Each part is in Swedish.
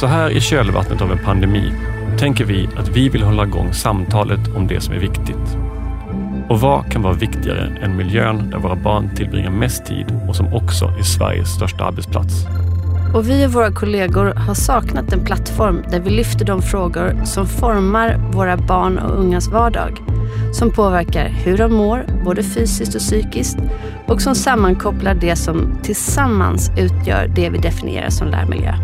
Så här i kölvattnet av en pandemi tänker vi att vi vill hålla igång samtalet om det som är viktigt. Och vad kan vara viktigare än miljön där våra barn tillbringar mest tid och som också är Sveriges största arbetsplats? Och vi och våra kollegor har saknat en plattform där vi lyfter de frågor som formar våra barn och ungas vardag. Som påverkar hur de mår, både fysiskt och psykiskt. Och som sammankopplar det som tillsammans utgör det vi definierar som lärmiljö.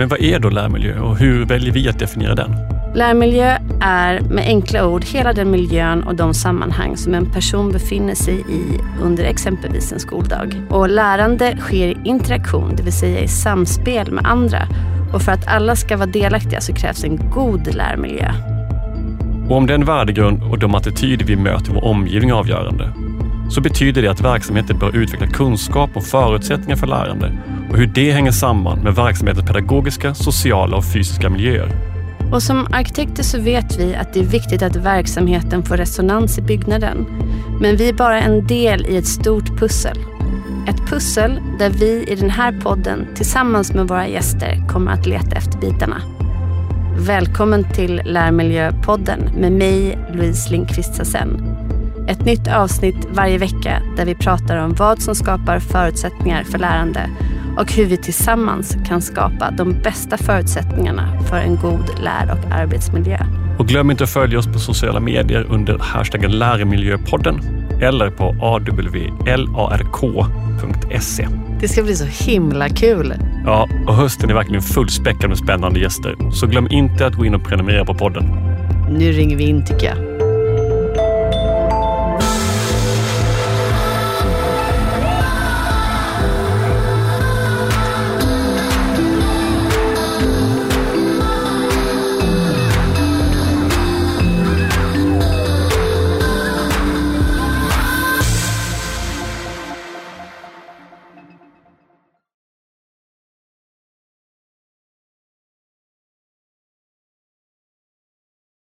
Men vad är då lärmiljö och hur väljer vi att definiera den? Lärmiljö är med enkla ord hela den miljön och de sammanhang som en person befinner sig i under exempelvis en skoldag. Och lärande sker i interaktion, det vill säga i samspel med andra. Och för att alla ska vara delaktiga så krävs en god lärmiljö. Och om den värdegrund och de attityder vi möter i vår omgivning är avgörande, så betyder det att verksamheten bör utveckla kunskap och förutsättningar för lärande och hur det hänger samman med verksamhetens pedagogiska, sociala och fysiska miljöer. Och som arkitekter så vet vi att det är viktigt att verksamheten får resonans i byggnaden. Men vi är bara en del i ett stort pussel. Ett pussel där vi i den här podden tillsammans med våra gäster kommer att leta efter bitarna. Välkommen till Lärmiljöpodden med mig, Louise Lindqvist Sassen. Ett nytt avsnitt varje vecka där vi pratar om vad som skapar förutsättningar för lärande och hur vi tillsammans kan skapa de bästa förutsättningarna för en god lär och arbetsmiljö. Och glöm inte att följa oss på sociala medier under hashtaggen Lärmiljöpodden eller på awlark.se. Det ska bli så himla kul. Ja, och hösten är verkligen fullspäckad med spännande gäster. Så glöm inte att gå in och prenumerera på podden. Nu ringer vi in tycker jag.